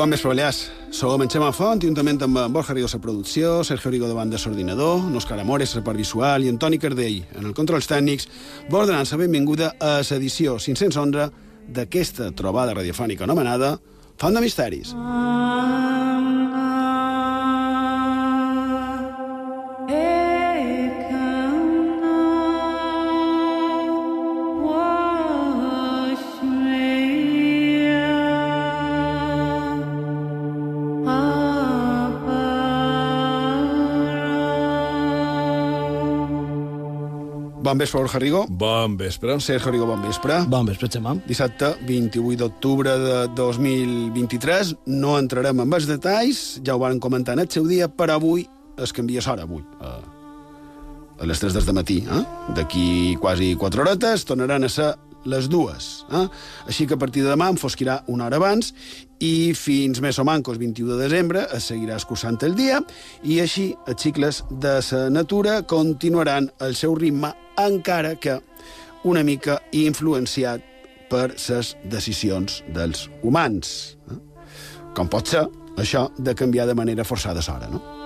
Bon vespre, Balears. Som en Xema Font, juntament amb en Borja Rigo a producció, Sergio Rigo davant de l'ordinador, Òscar Amores, a part visual, i Antoni Cardell, en el controls tècnics, vol donar la benvinguda a l'edició 511 d'aquesta trobada radiofònica anomenada Font de Misteris. Bon vespre, Borja Rigo. Bon vespre. Sergio Rigo, bon vespre. Bon vespre, Xemà. Dissabte 28 d'octubre de 2023. No entrarem en els detalls, ja ho van comentar en el seu dia, per avui es canvia l'hora, avui, a, a les 3 del matí. Eh? D'aquí quasi 4 horetes tornaran a ser les dues. Eh? Així que a partir de demà em fosquirà una hora abans i fins més o mancos 21 de desembre es seguirà escurçant el dia i així els cicles de la natura continuaran el seu ritme encara que una mica influenciat per les decisions dels humans. Eh? Com pot ser això de canviar de manera forçada l'hora, no?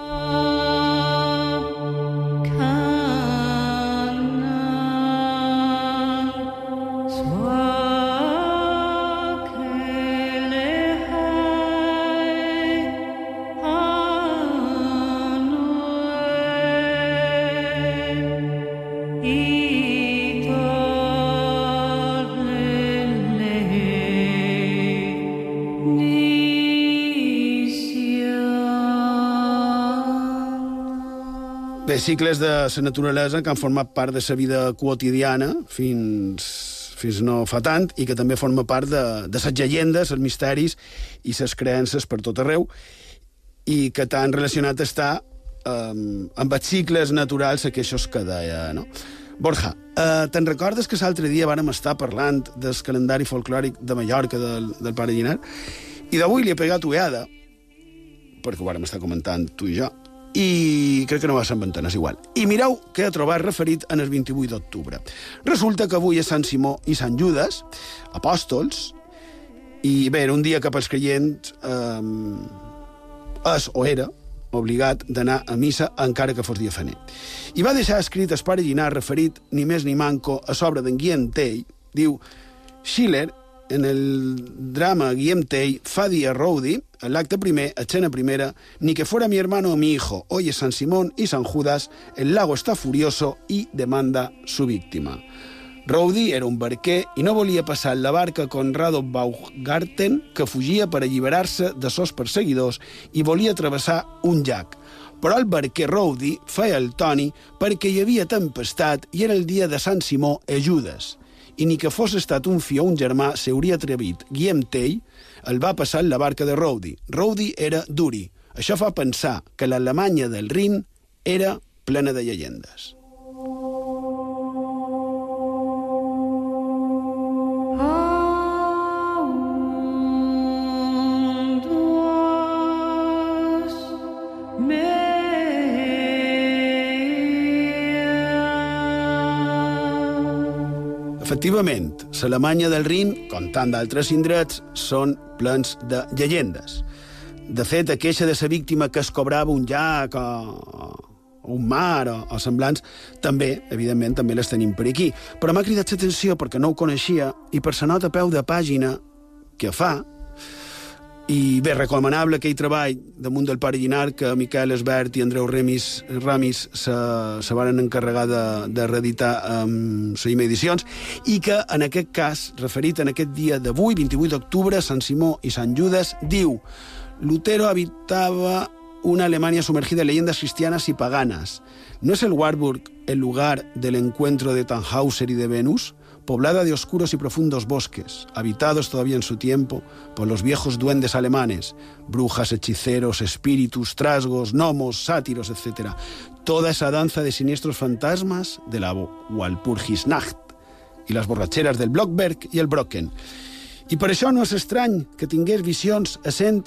Cicles de la naturalesa que han format part de la vida quotidiana fins, fins no fa tant i que també forma part de, de les llegendes, els misteris i les creences per tot arreu i que tan relacionat està um, amb els cicles naturals que deia, no? Borja, uh, te'n recordes que l'altre dia vàrem estar parlant del calendari folclòric de Mallorca del, del pare Llinar? I d'avui li he pegat ueada, perquè ho vàrem estar comentant tu i jo, i crec que no va ser en és igual. I mireu què he trobat referit en el 28 d'octubre. Resulta que avui és Sant Simó i Sant Judes, apòstols, i bé, era un dia que pels creients eh, és o era obligat d'anar a missa encara que fos dia faner. I va deixar escrit el pare Llinar referit ni més ni manco a sobre d'en Guillem Tell, diu Schiller en el drama Guillem Tell fa dir a Rowdy, en l'acte primer, escena primera, ni que fuera mi hermano o mi hijo, oye San Simón y San Judas, el lago está furioso y demanda su víctima. Rowdy era un barquer i no volia passar la barca Conrado Baugarten, que fugia per alliberar-se de sos perseguidors i volia travessar un llac. Però el barquer Rowdy feia el Toni perquè hi havia tempestat i era el dia de Sant Simó e Judes i ni que fos estat un fió o un germà s'hauria atrevit. Guillem Tell el va passar en la barca de Rowdy. Rowdy era duri. Això fa pensar que l'Alemanya del Rin era plena de llegendes. Efectivament, l'Alemanya del Rin, com tant d'altres indrets, són plens de llegendes. De fet, a queixa de la víctima que es cobrava un llac o, un mar o, o semblants, també, evidentment, també les tenim per aquí. Però m'ha cridat l'atenció perquè no ho coneixia i per la nota peu de pàgina que fa, i bé, recomanable aquell treball damunt del pare Llinar que Miquel Esbert i Andreu Remis, Ramis se, se van encarregar de, de reeditar amb Saïm Edicions i que en aquest cas, referit en aquest dia d'avui, 28 d'octubre, Sant Simó i Sant Judes, diu Lutero habitaba una Alemania sumergida en leyendas cristianas y paganas. ¿No es el Warburg el lugar del encuentro de Tannhauser y de Venus? Poblada de oscuros y profundos bosques, habitados todavía en su tiempo por los viejos duendes alemanes, brujas, hechiceros, espíritus, trasgos, gnomos, sátiros, etc. Toda esa danza de siniestros fantasmas de la Walpurgisnacht y las borracheras del Blockberg y el Brocken. I per això no és estrany que tingués visions essent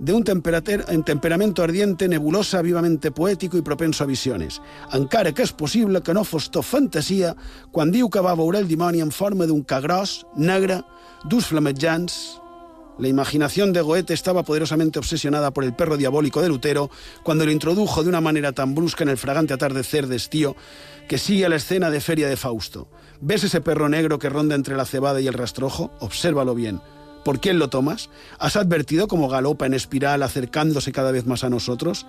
d'un temperamento ardiente, nebulosa, vivamente poético i propenso a visiones, encara que és possible que no fos tot fantasia quan diu que va veure el dimoni en forma d'un ca gros, negre, d'ús flamejants La imaginación de Goethe estaba poderosamente obsesionada por el perro diabólico de Lutero cuando lo introdujo de una manera tan brusca en el fragante atardecer de estío que sigue la escena de Feria de Fausto. ¿Ves ese perro negro que ronda entre la cebada y el rastrojo? Obsérvalo bien. ¿Por quién lo tomas? ¿Has advertido cómo galopa en espiral acercándose cada vez más a nosotros?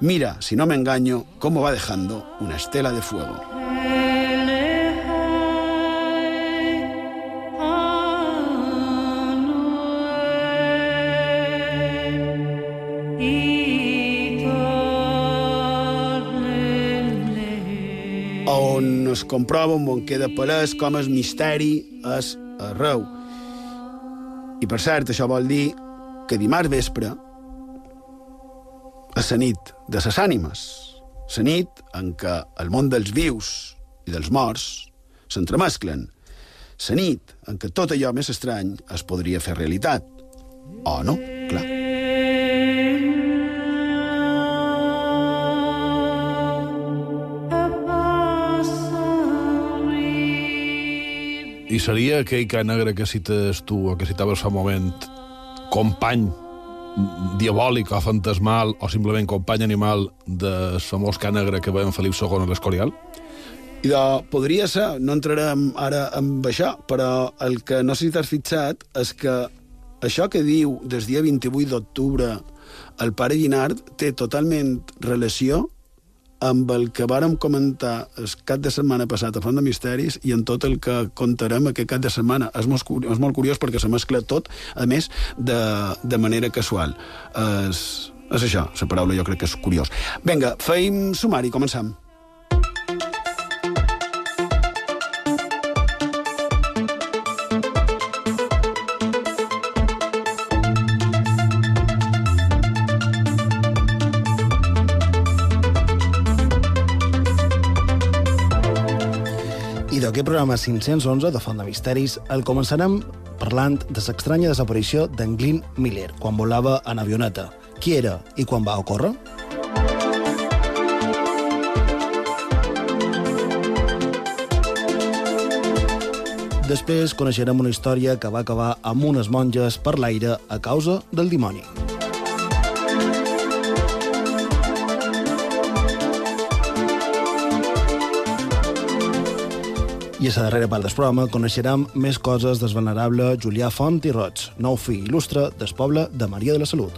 Mira, si no me engaño, cómo va dejando una estela de fuego. Es comprova un bon queda palès com el misteri és arreu. I per cert, això vol dir que dimarts vespre és la nit de les ànimes, la nit en què el món dels vius i dels morts s'entremesclen, la nit en què tot allò més estrany es podria fer realitat. O no, clar. I seria aquell ca negre que cites tu, o que citaves fa un moment, company diabòlic o fantasmal, o simplement company animal del famós ca negre que veiem Felip II a l'Escorial? I de, podria ser, no entrarem ara amb això, però el que no sé si t'has fixat és que això que diu des dia 28 d'octubre el pare Guinard té totalment relació amb el que vàrem comentar el cap de setmana passat a Font de Misteris i en tot el que contarem aquest cap de setmana. És molt, és molt curiós perquè se mescla tot, a més, de, de manera casual. És, és això, la paraula jo crec que és curiós. Vinga, feim sumari, començam. I d'aquest programa 511 de Font de Misteris el començarem parlant de l'estranya desaparició d'en Glyn Miller quan volava en avioneta. Qui era i quan va ocórrer? Després coneixerem una història que va acabar amb unes monges per l'aire a causa del dimoni. I a la darrera part del programa coneixerem més coses del venerable Julià Font i Roig, nou fill il·lustre del poble de Maria de la Salut.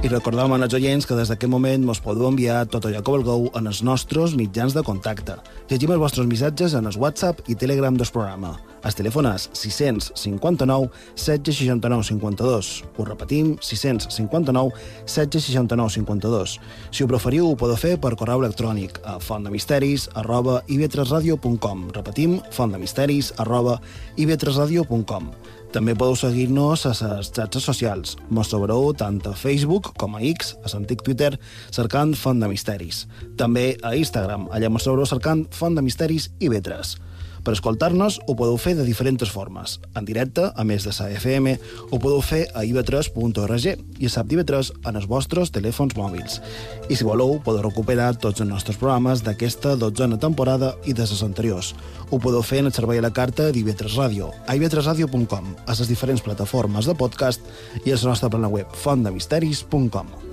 I recordàvem als oients que des d'aquest moment mos podeu enviar tot allò que vulgueu en els nostres mitjans de contacte. Llegim els vostres missatges en el WhatsApp i Telegram del programa. El telèfon és 659 769 52. Ho repetim, 659 769 52. Si ho preferiu, ho podeu fer per correu electrònic a fontdemisteris arroba ivetresradio.com. Repetim, fontdemisteris arroba ivetresradio.com. També podeu seguir-nos a les xarxes socials. Mos trobareu tant a Facebook com a X, a l'antic Twitter, cercant Font de Misteris. També a Instagram, allà mos trobareu cercant Font de Misteris i Vetres. Per escoltar-nos ho podeu fer de diferents formes. En directe, a més de la FM, ho podeu fer a ib3.org i a SAP-TV3 en els vostres telèfons mòbils. I si voleu, podeu recuperar tots els nostres programes d'aquesta dotzena temporada i de les anteriors. Ho podeu fer en el servei a la carta d'IV3 Ràdio, a ib3radio.com, a les diferents plataformes de podcast i a la nostra plana web fontdemisteris.com.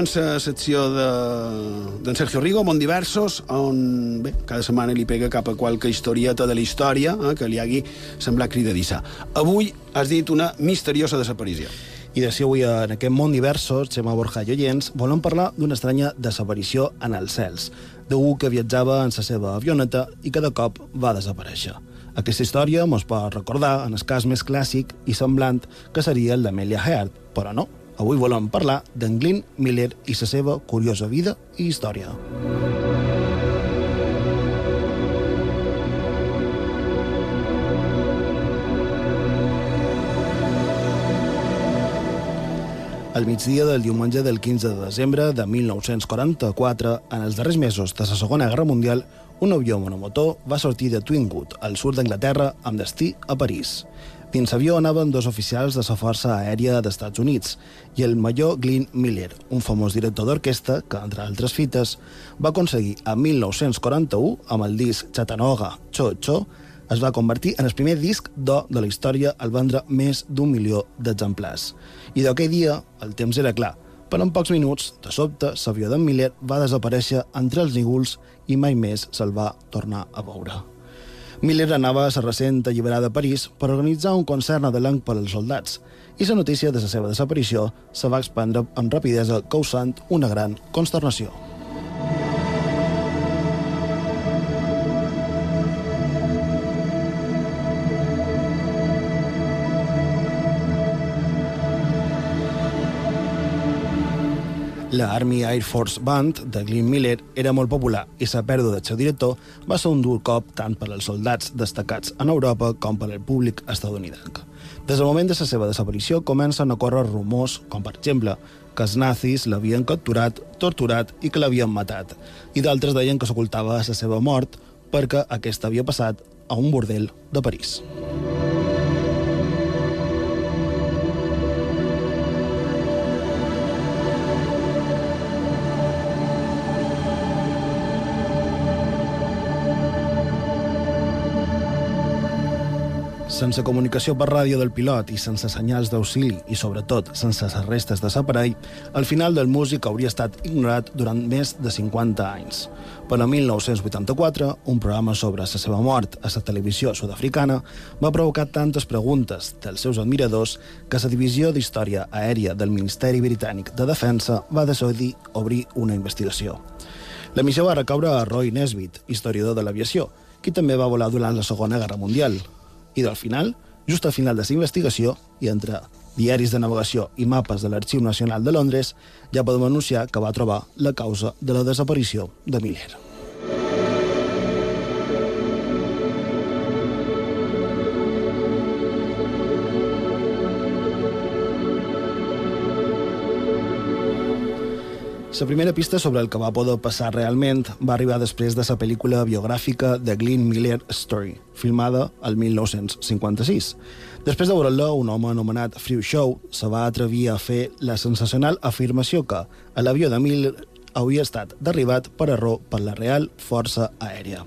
Donem en la secció d'en de, Sergio Rigo, Mont Diversos, on bé, cada setmana li pega cap a qualque historieta de la història eh, que li hagi semblat cridadissa. Avui has dit una misteriosa desaparició. I de si avui en aquest món diversos, Xema Borja i oients, volem parlar d'una estranya desaparició en els cels, d'algú que viatjava en la seva avioneta i que de cop va desaparèixer. Aquesta història mos pot recordar en el cas més clàssic i semblant que seria el d'Amelia Heard, però no. Avui volem parlar d'en Glyn Miller i la seva curiosa vida i història. Al migdia del diumenge del 15 de desembre de 1944, en els darrers mesos de la Segona Guerra Mundial, un avió monomotor va sortir de Twinwood, al sud d'Anglaterra, amb destí a París. Dins l'avió anaven dos oficials de la Força Aèria dels Estats Units i el major Glyn Miller, un famós director d'orquestra que, entre altres fites, va aconseguir a 1941, amb el disc Chattanooga Cho Cho, es va convertir en el primer disc d'or de la història al vendre més d'un milió d'exemplars. I d'aquell dia, el temps era clar, però en pocs minuts, de sobte, l'avió d'en Miller va desaparèixer entre els nígols i mai més se'l va tornar a veure. Miller anava a la recent alliberada de París per organitzar un concert nadalenc per als soldats, i la notícia de la seva desaparició se va expandre amb rapidesa causant una gran consternació. La Army Air Force Band de Glyn Miller era molt popular i la pèrdua del seu director va ser un dur cop tant per als soldats destacats en Europa com per al públic estadounidenc. Des del moment de la seva desaparició comencen a córrer rumors, com per exemple que els nazis l'havien capturat, torturat i que l'havien matat, i d'altres deien que s'ocultava la seva mort perquè aquesta havia passat a un bordel de París. Sense comunicació per ràdio del pilot i sense senyals d'auxili i, sobretot, sense les restes de l'aparell, el final del músic hauria estat ignorat durant més de 50 anys. Però en 1984, un programa sobre la seva mort a la televisió sud-africana va provocar tantes preguntes dels seus admiradors que la Divisió d'Història Aèria del Ministeri Britànic de Defensa va decidir obrir una investigació. La missió va recaure a Roy Nesbitt, historiador de l'aviació, qui també va volar durant la Segona Guerra Mundial, i del final, just al final de la investigació, i entre diaris de navegació i mapes de l'Arxiu Nacional de Londres, ja podem anunciar que va trobar la causa de la desaparició de Miller. La primera pista sobre el que va poder passar realment va arribar després de la pel·lícula biogràfica de Glyn Miller Story, filmada al 1956. Després de veure-la, un home anomenat Frew Show se va atrevir a fer la sensacional afirmació que l'avió de Miller havia estat derribat per error per la Real Força Aèria.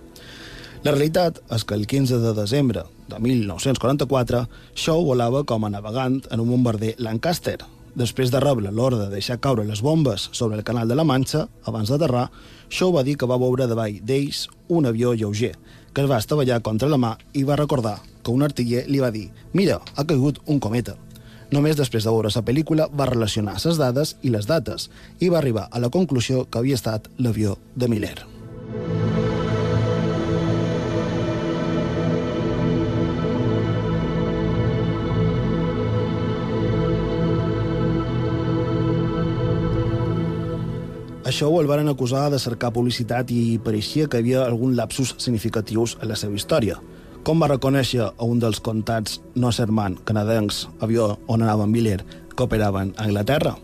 La realitat és que el 15 de desembre de 1944, Shaw volava com a navegant en un bombarder Lancaster, Després de rebre l'ordre de deixar caure les bombes sobre el canal de la Manxa, abans d'aterrar, Shaw va dir que va veure davall d'ells un avió lleuger, que es va estavellar contra la mà i va recordar que un artiller li va dir «Mira, ha caigut un cometa». Només després de veure la pel·lícula va relacionar les dades i les dates i va arribar a la conclusió que havia estat l'avió de Miller. Això el varen acusar de cercar publicitat i pareixia que hi havia algun lapsus significatius en la seva història. Com va reconèixer a un dels contats no serman canadencs, avió on anava Miller, que operaven a Anglaterra?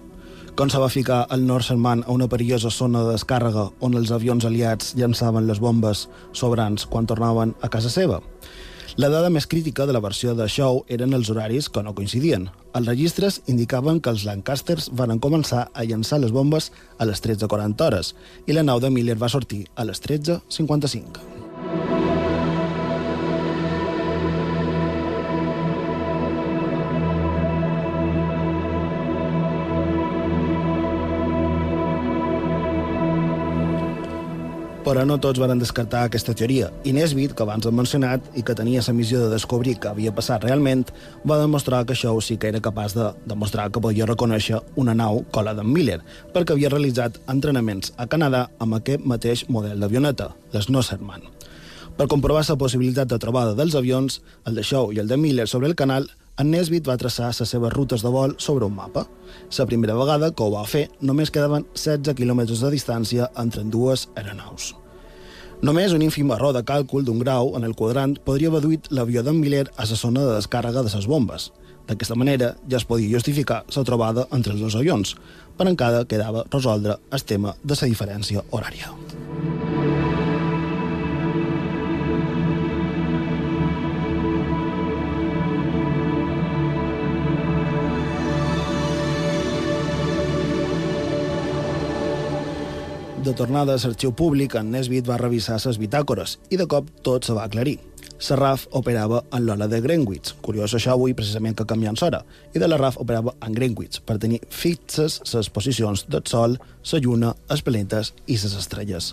Com se va ficar el Norserman a una perillosa zona de descàrrega on els avions aliats llançaven les bombes sobrants quan tornaven a casa seva? La dada més crítica de la versió de show eren els horaris que no coincidien. Els registres indicaven que els Lancasters van començar a llançar les bombes a les 13.40 hores i la nau de Miller va sortir a les 13.55. però no tots van descartar aquesta teoria. I Nesbitt, que abans hem mencionat i que tenia la missió de descobrir què havia passat realment, va demostrar que això sí que era capaç de demostrar que podia reconèixer una nau cola d'en Miller, perquè havia realitzat entrenaments a Canadà amb aquest mateix model d'avioneta, les Nosserman. Per comprovar la possibilitat de trobada dels avions, el de Shaw i el de Miller sobre el canal, en Nesbitt va traçar les seves rutes de vol sobre un mapa. La primera vegada que ho va fer, només quedaven 16 quilòmetres de distància entre dues aeronaus. Només un ínfim error de càlcul d'un grau en el quadrant podria haver duit l'avió d'en Miller a la zona de descàrrega de les bombes. D'aquesta manera ja es podia justificar la trobada entre els dos avions, però encara quedava resoldre el tema de la diferència horària. De tornada a l'arxiu públic, en Nesbitt va revisar les bitàcores i de cop tot se va aclarir. La RAF operava en l'hora de Greenwich, curiós això avui precisament que canviant l'hora, i de la RAF operava en Greenwich per tenir fixes les posicions del Sol, la Lluna, els planetes i les estrelles.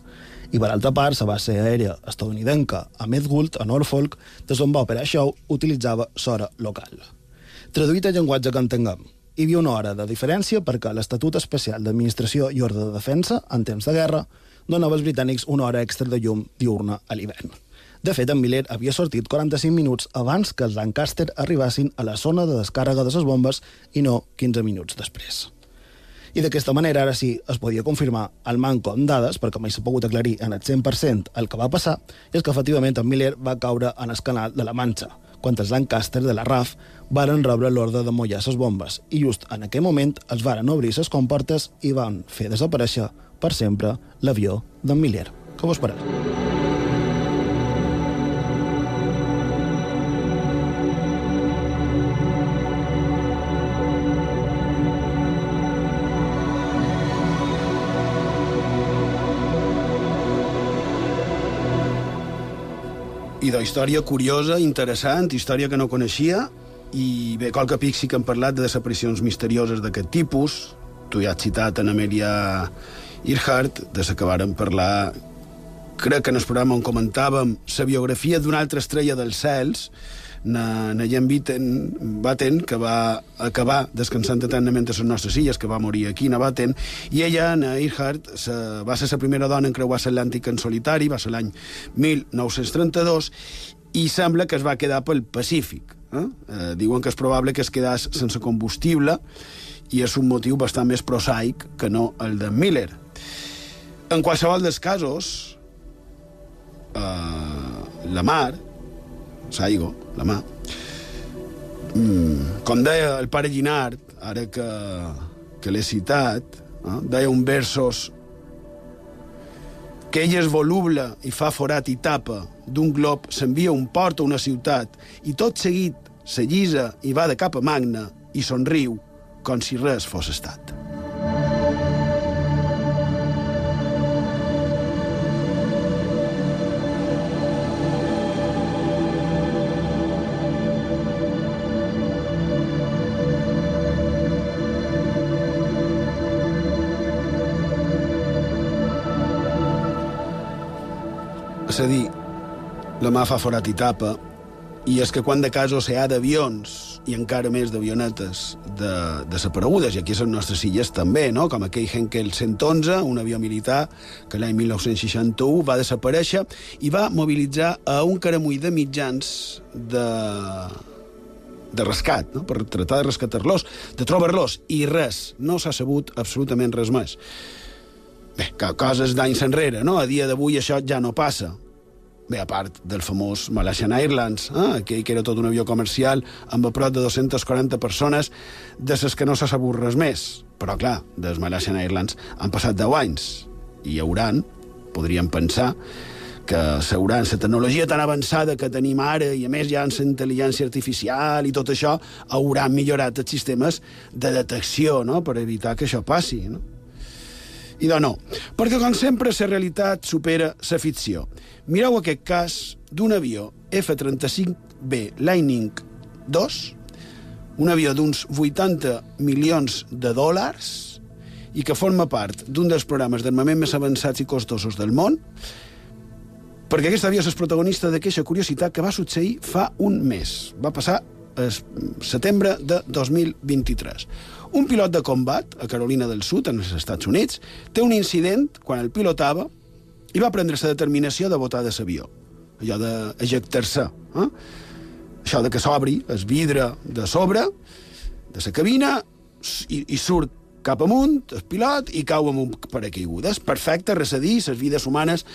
I per altra part, la base aèria estadounidenca a Medgould, a Norfolk, des d'on va operar això, utilitzava l'hora local. Traduït a llenguatge que entenguem, hi havia una hora de diferència perquè l'Estatut Especial d'Administració i Ordre de Defensa, en temps de guerra, donava als britànics una hora extra de llum diurna a l'hivern. De fet, en Miller havia sortit 45 minuts abans que els Lancaster arribassin a la zona de descàrrega de les bombes i no 15 minuts després. I d'aquesta manera, ara sí, es podia confirmar el manco amb dades, perquè mai s'ha pogut aclarir en el 100% el que va passar, és que efectivament en Miller va caure en el canal de la Manxa, quan els Lancaster de la RAF varen rebre l'ordre de mollar les bombes i just en aquell moment es varen obrir les comportes i van fer desaparèixer per sempre l'avió d'en Miller. Que vos pareix? I de història curiosa, interessant, història que no coneixia, i bé, qualque pic sí que han parlat de desaparicions misterioses d'aquest tipus. Tu ja has citat en Amelia Earhart, de la que vàrem parlar, crec que en el programa on comentàvem la biografia d'una altra estrella dels cels, na, na Jan Batten, Batten, que va acabar descansant eternament a les nostres illes, que va morir aquí, a Batten, i ella, na Earhart, sa, va ser la primera dona en creuar l'Atlàntic en solitari, va ser l'any 1932, i sembla que es va quedar pel Pacífic. Eh? Eh, diuen que és probable que es quedés sense combustible i és un motiu bastant més prosaic que no el de Miller. En qualsevol dels casos, eh, la mar, Saigo, la mà, mm, com deia el pare Llinart, ara que, que l'he citat, eh, deia un versos que ell és voluble i fa forat i tapa, d'un glob s'envia un port a una ciutat i tot seguit se llisa i va de cap a magna i somriu com si res fos estat. És a dir, la mà fa forat i tapa, i és que quan de casos hi ha d'avions i encara més d'avionetes de, desaparegudes, i aquí a les nostres illes també, no? com aquell Henkel 111, un avió militar que l'any 1961 va desaparèixer i va mobilitzar a un caramull de mitjans de, de rescat, no? per tratar de rescatar-los, de trobar-los, i res, no s'ha sabut absolutament res més. Bé, coses d'anys enrere, no? A dia d'avui això ja no passa. Bé, a part del famós Malaysian Airlines, eh? aquell que era tot un avió comercial amb a prop de 240 persones, de les que no s'ha sabut res més. Però, clar, dels Malaysian Airlines han passat 10 anys i hi hauran, podríem pensar, que s'hauran la tecnologia tan avançada que tenim ara i a més ja amb la intel·ligència artificial i tot això hauran millorat els sistemes de detecció no? per evitar que això passi. No? I de no, perquè com sempre la realitat supera la ficció. Mireu aquest cas d'un avió F-35B Lightning 2, un avió d'uns 80 milions de dòlars i que forma part d'un dels programes d'armament més avançats i costosos del món, perquè aquest avió és protagonista d'aquesta curiositat que va succeir fa un mes. Va passar el setembre de 2023. Un pilot de combat a Carolina del Sud, en els Estats Units, té un incident quan el pilotava i va prendre la determinació de botar de l'avió. allò d'ejectar-se. Eh? Això de que s'obri el vidre de sobre, de la cabina, i, i surt cap amunt, el pilot, i cau amb un paracaigudes. Perfecte, recedir, les vides humanes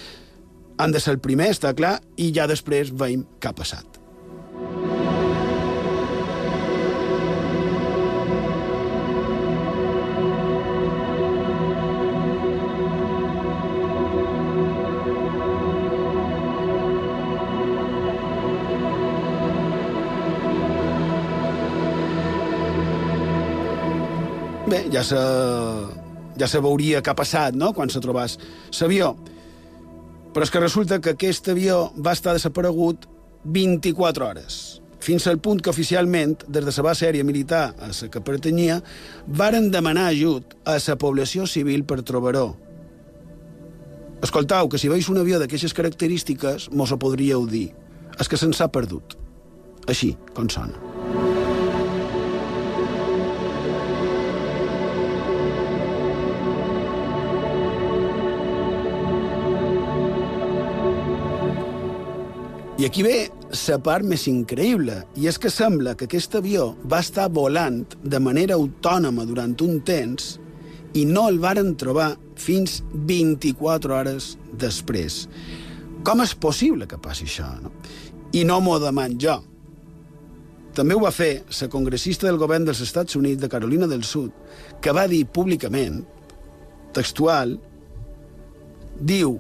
han de ser el primer, està clar, i ja després veiem què ha passat. Bé, ja se, ja se veuria què ha passat, no?, quan se trobàs l'avió. Però és que resulta que aquest avió va estar desaparegut 24 hores, fins al punt que oficialment, des de la base aèria militar a la que pertanyia, varen demanar ajut a la població civil per trobar-ho. Escoltau, que si veus un avió d'aquestes característiques, mos ho podríeu dir. És que se'ns ha perdut. Així, com sona. I aquí ve la part més increïble, i és que sembla que aquest avió va estar volant de manera autònoma durant un temps i no el varen trobar fins 24 hores després. Com és possible que passi això? No? I no m'ho deman jo. També ho va fer la congressista del govern dels Estats Units de Carolina del Sud, que va dir públicament, textual, diu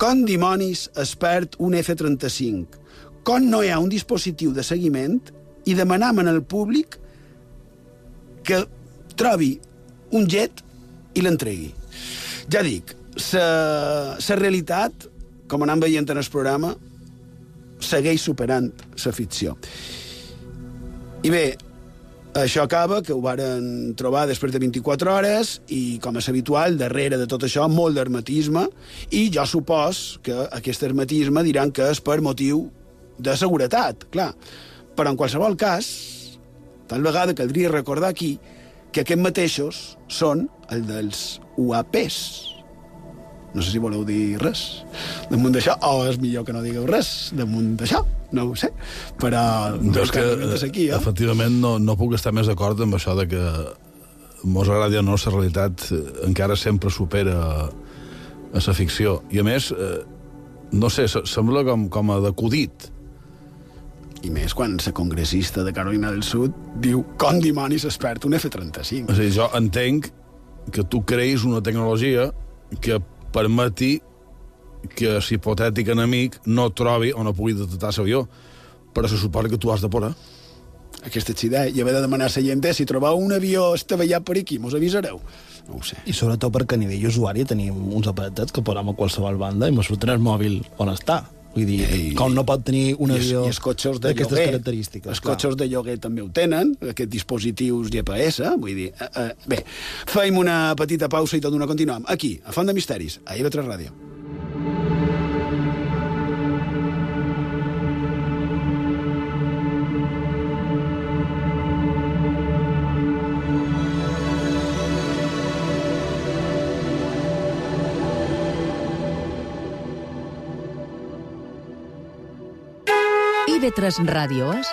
com dimonis es perd un F-35? Com no hi ha un dispositiu de seguiment i demanam al públic que trobi un jet i l'entregui. Ja dic, la realitat, com anem veient en el programa, segueix superant la ficció. I bé, això acaba, que ho varen trobar després de 24 hores i, com és habitual, darrere de tot això, molt d'hermetisme i jo supos que aquest hermetisme diran que és per motiu de seguretat, clar. Però en qualsevol cas, tal vegada caldria recordar aquí que aquests mateixos són el dels UAPs, no sé si voleu dir res damunt d'això, o és millor que no digueu res damunt d'això, no ho sé. Però... És que, aquí, eh? efectivament, no, no puc estar més d'acord amb això de que mos agradi o no, la realitat eh, encara sempre supera a la ficció. I a més, eh, no sé, sembla com, com a decudit. I més quan la congressista de Carolina del Sud diu com dimonis es perd un F-35. O sigui, jo entenc que tu creïs una tecnologia que permeti que l'hipotètic enemic no trobi o no pugui detectar l'avió. Però se suposa que tu has de por, eh? Aquesta és idea. I haver de demanar a la gent, eh, si trobeu un avió estavellat per aquí, mos avisareu. No ho sé. I sobretot perquè a nivell usuari tenim uns aparatets que posem a qualsevol banda i mos foten el mòbil on està. Vull dir, Ei, com no pot tenir un avió d'aquestes característiques. Els clar. cotxes de lloguer també ho tenen, aquests dispositius GPS, vull dir... Eh, eh, bé, feim una petita pausa i tot una continuem. Aquí, a Font de Misteris, a IB3 Ràdio. TV3 Ràdio és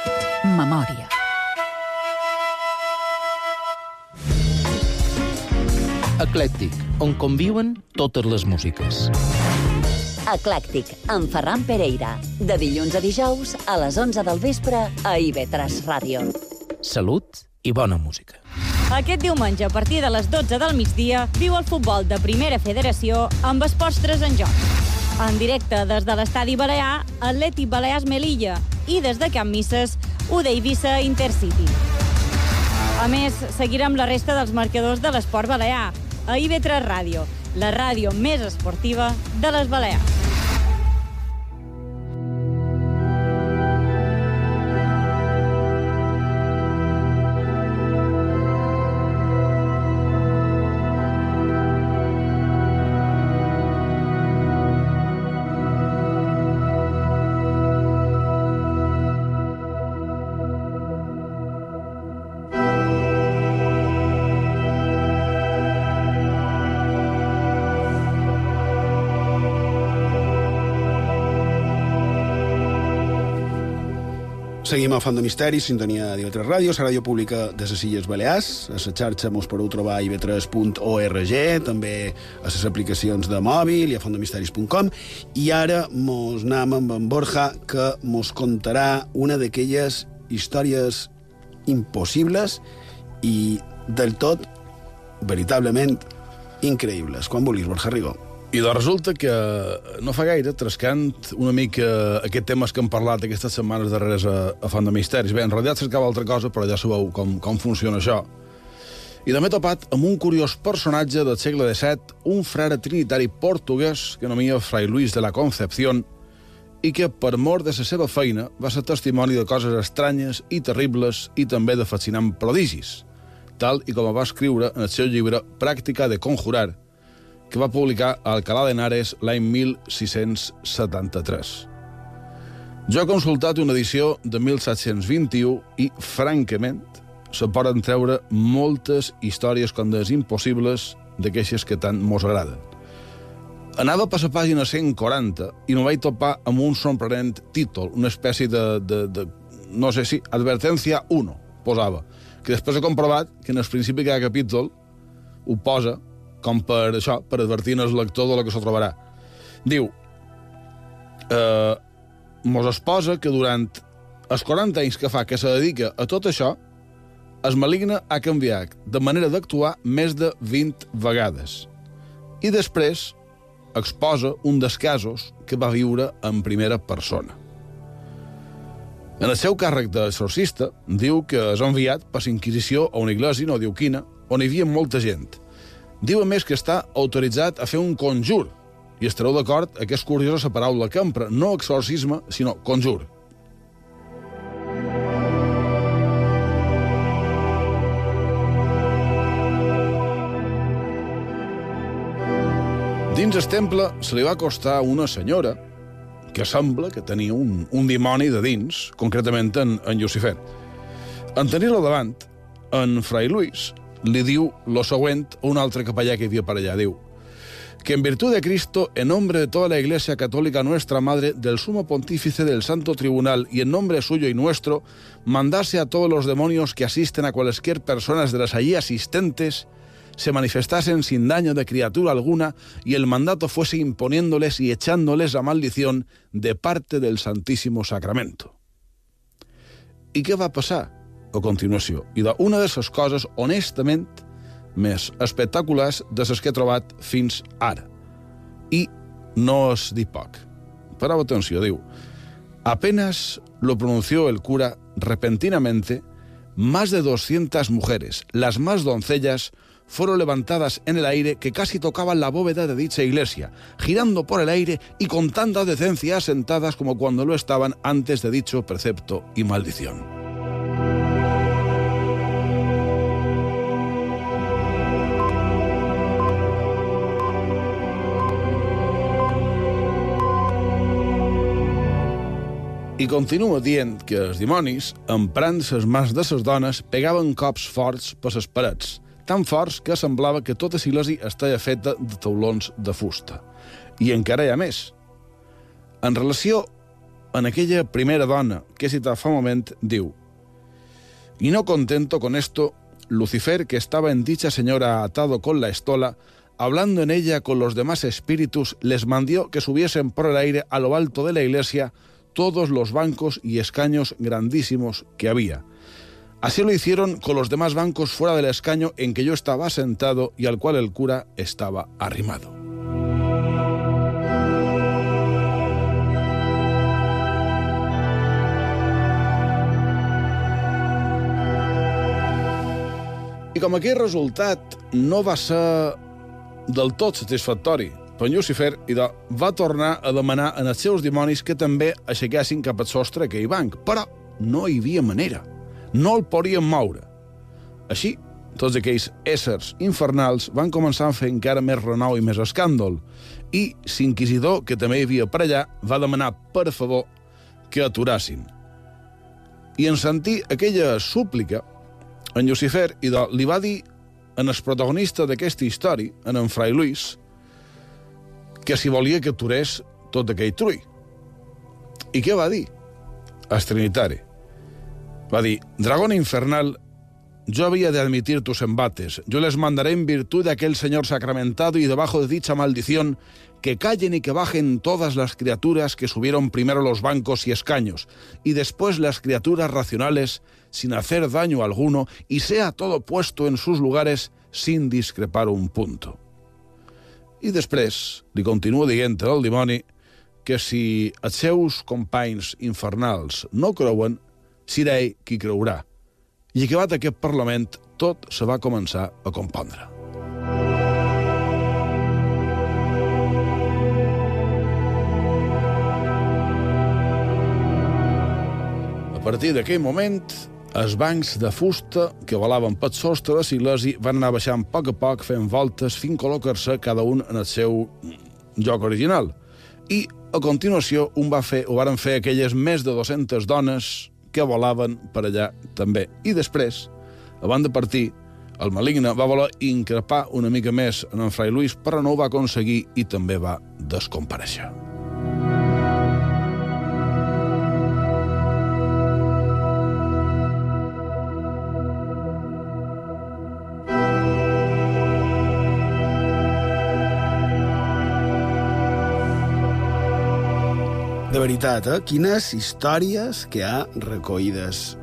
Memòria. Eclèctic, on conviuen totes les músiques. Eclèctic, amb Ferran Pereira. De dilluns a dijous, a les 11 del vespre, a IB3 Ràdio. Salut i bona música. Aquest diumenge, a partir de les 12 del migdia, viu el futbol de Primera Federació amb esports 3 en joc. En directe des de l'estadi Balear, Atleti Balears Melilla i des de Camp Misses, Ude Eivissa Intercity. A més, seguirem la resta dels marcadors de l'esport balear a IB3 Ràdio, la ràdio més esportiva de les Balears. Seguim a Font de Misteris, sintonia d'IV3 Ràdio, la ràdio pública de les Illes Balears. A la xarxa mos podeu trobar a iv3.org, també a les aplicacions de mòbil i a fontdemisteris.com. I ara mos anem amb en Borja, que mos contarà una d'aquelles històries impossibles i del tot veritablement increïbles. Quan vulguis, Borja Rigó. I doncs resulta que no fa gaire, trascant una mica aquest temes que hem parlat aquestes setmanes darreres a, a Font de Misteris. Bé, en realitat cercava altra cosa, però ja sabeu com, com funciona això. I també topat amb un curiós personatge del segle XVII, un frare trinitari portuguès que anomia Fray Luis de la Concepción i que, per mort de la seva feina, va ser testimoni de coses estranyes i terribles i també de fascinant prodigis, tal i com va escriure en el seu llibre Pràctica de Conjurar, que va publicar a de Henares l'any 1773. Jo he consultat una edició de 1721 i, francament, se poden treure moltes històries com des impossibles d'aquestes que tant mos agraden. Anava per la pàgina 140 i no vaig topar amb un sorprenent títol, una espècie de, de, de no sé si, advertència 1, posava, que després he comprovat que en el principi de cada capítol ho posa com per això, per advertir el lector de lo que s'ho trobarà. Diu, eh, mos exposa que durant els 40 anys que fa que se dedica a tot això, es maligna ha canviat de manera d'actuar més de 20 vegades. I després exposa un dels casos que va viure en primera persona. En el seu càrrec d'exorcista, diu que és enviat per la Inquisició a una iglesia, no diu quina, on hi havia molta gent. Diu, a més, que està autoritzat a fer un conjur. I estareu d'acord que és curiosa la paraula que empra, no exorcisme, sinó conjur. Dins el temple se li va costar una senyora que sembla que tenia un, un dimoni de dins, concretament en, en Lucifer. En tenir-lo davant, en Fray Luis li diu lo següent a un altre capellà que hi havia per allà. Diu que en virtud de Cristo, en nombre de toda la Iglesia Católica nuestra Madre, del Sumo Pontífice del Santo Tribunal y en nombre suyo y nuestro, mandase a todos los demonios que asisten a cualesquier personas de las allí asistentes se manifestasen sin daño de criatura alguna y el mandato fuese imponiéndoles y echándoles la maldición de parte del Santísimo Sacramento. I què va passar a continuació? I una de les coses, honestament, més espectaculars de les que he trobat fins ara. I no es dit poc. Però atenció, diu, apenas lo pronunció el cura repentinamente, más de 200 mujeres, las más doncellas, fueron levantadas en el aire que casi tocaban la bóveda de dicha iglesia, girando por el aire y con tanta decencia asentadas como cuando lo estaban antes de dicho precepto y maldición. I continua dient que els dimonis, emprant les mans de les dones, pegaven cops forts per les parets, tan forts que semblava que tota l'església estava feta de taulons de fusta. I encara hi ha més. En relació en aquella primera dona que he citat fa un moment, diu Y no contento con esto, Lucifer, que estaba en dicha señora atado con la estola, hablando en ella con los demás espíritus, les mandó que subiesen por el aire a lo alto de la iglesia todos los bancos y escaños grandísimos que había. Así lo hicieron con los demás bancos fuera del escaño en que yo estaba sentado y al cual el cura estaba arrimado. I com aquell resultat no va ser del tot satisfactori per Lucifer i de, va tornar a demanar en els seus dimonis que també aixequessin cap al sostre aquell banc, però no hi havia manera. No el podien moure. Així, tots aquells éssers infernals van començar a fer encara més renou i més escàndol, i l'inquisidor, que també hi havia per allà, va demanar, per favor, que aturassin. I en sentir aquella súplica, en Lucifer, i de, li va dir en el protagonista d'aquesta història, en en Fray Luis, que si volia que aturés tot aquell trull. I què va dir? El Trinitari. Va dir, dragón infernal, yo había de admitir tus embates. Yo les mandaré en virtud de aquel señor sacramentado y debajo de dicha maldición que callen y que bajen todas las criaturas que subieron primero los bancos y escaños, y después las criaturas racionales, sin hacer daño alguno, y sea todo puesto en sus lugares sin discrepar un punto. I després li continua dient al dimoni que si els seus companys infernals no creuen, serà ell qui creurà. I acabat aquest Parlament, tot se va començar a compondre. A partir d'aquell moment, els bancs de fusta que volaven pel sostre de Silesi van anar baixant a poc a poc fent voltes fins a col·locar-se cada un en el seu lloc original. I, a continuació, un va fer, ho varen fer aquelles més de 200 dones que volaven per allà també. I després, abans de partir, el maligne va voler increpar una mica més en en Fray Luis, però no ho va aconseguir i també va descompareixer. Veritat, eh? Quines històries que ha recollides.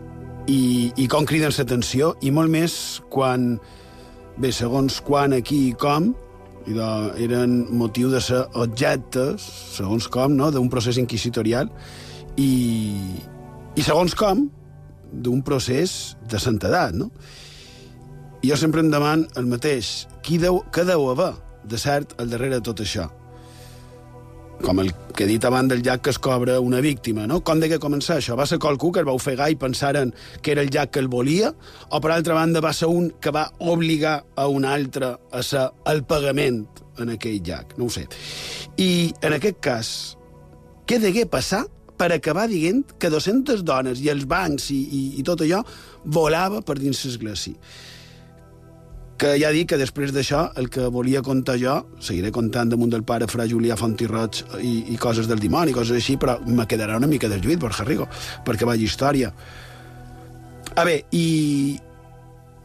I, i com criden l'atenció, i molt més quan, bé, segons quan, aquí i com, idò, eren motiu de ser objectes, segons com, no?, d'un procés inquisitorial, i, i segons com, d'un procés de santedat, no? I jo sempre em deman el mateix. Qui deu, què deu haver de cert al darrere de tot això? Com el que he dit abans del llac que es cobra una víctima, no? Com de què començar això? Va ser qualcú que el va ofegar i pensaren que era el llac que el volia? O, per altra banda, va ser un que va obligar a un altre a ser el pagament en aquell llac? No ho sé. I, en aquest cas, què degué passar per acabar dient que 200 dones i els bancs i, i, i tot allò volava per dins l'església? Que ja dic que després d'això el que volia contar jo, seguiré contant damunt del pare fra Julià Fontirroig i, i coses del dimoni, coses així, però me quedarà una mica del lluit, Borja Rigo, perquè vagi història. A bé, i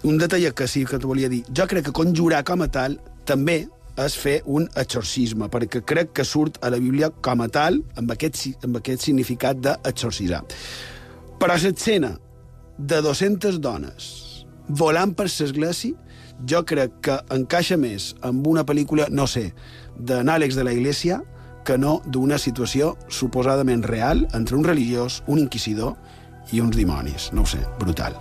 un detall que sí que t'ho volia dir. Jo crec que conjurar com a tal també és fer un exorcisme, perquè crec que surt a la Bíblia com a tal, amb aquest, amb aquest significat d'exorcisar. Però l'escena de 200 dones volant per l'església jo crec que encaixa més amb una pel·lícula, no sé, d'anàlegs de la Iglesia que no d'una situació suposadament real entre un religiós, un inquisidor i uns dimonis. No ho sé, brutal.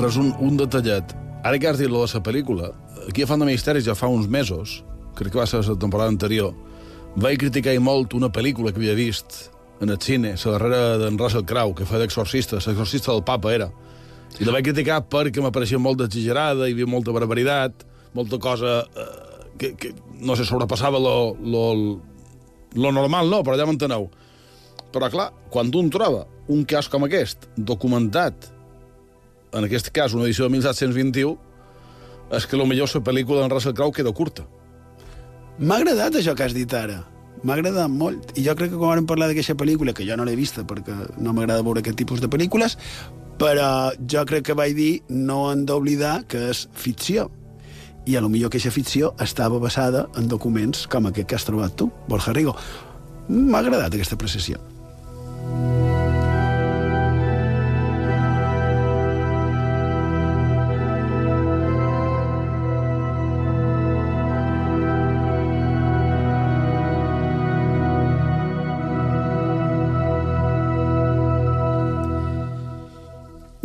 Res, un, detallet. Ara que has dit lo de la pel·lícula, aquí a Font de Misteris ja fa uns mesos, crec que va ser la temporada anterior, vaig criticar molt una pel·lícula que havia vist en el cine, la darrera d'en Russell Crowe, que fa d'exorcista, l'exorcista del papa era. I la vaig criticar perquè m'apareixia molt exagerada, hi havia molta barbaritat, molta cosa eh, que, que, no sé, sobrepassava lo, lo, lo normal, no, però ja m'enteneu. Però, clar, quan un troba un cas com aquest, documentat, en aquest cas una edició de 1721, és que potser la pel·lícula d'en Russell Crowe queda curta. M'ha agradat això que has dit ara. M'ha agradat molt. I jo crec que quan vam parlar d'aquesta pel·lícula, que jo no l'he vista perquè no m'agrada veure aquest tipus de pel·lícules, però jo crec que vaig dir no hem d'oblidar que és ficció. I a lo millor que aquesta ficció estava basada en documents com aquest que has trobat tu, Borja Rigo. M'ha agradat aquesta precisió.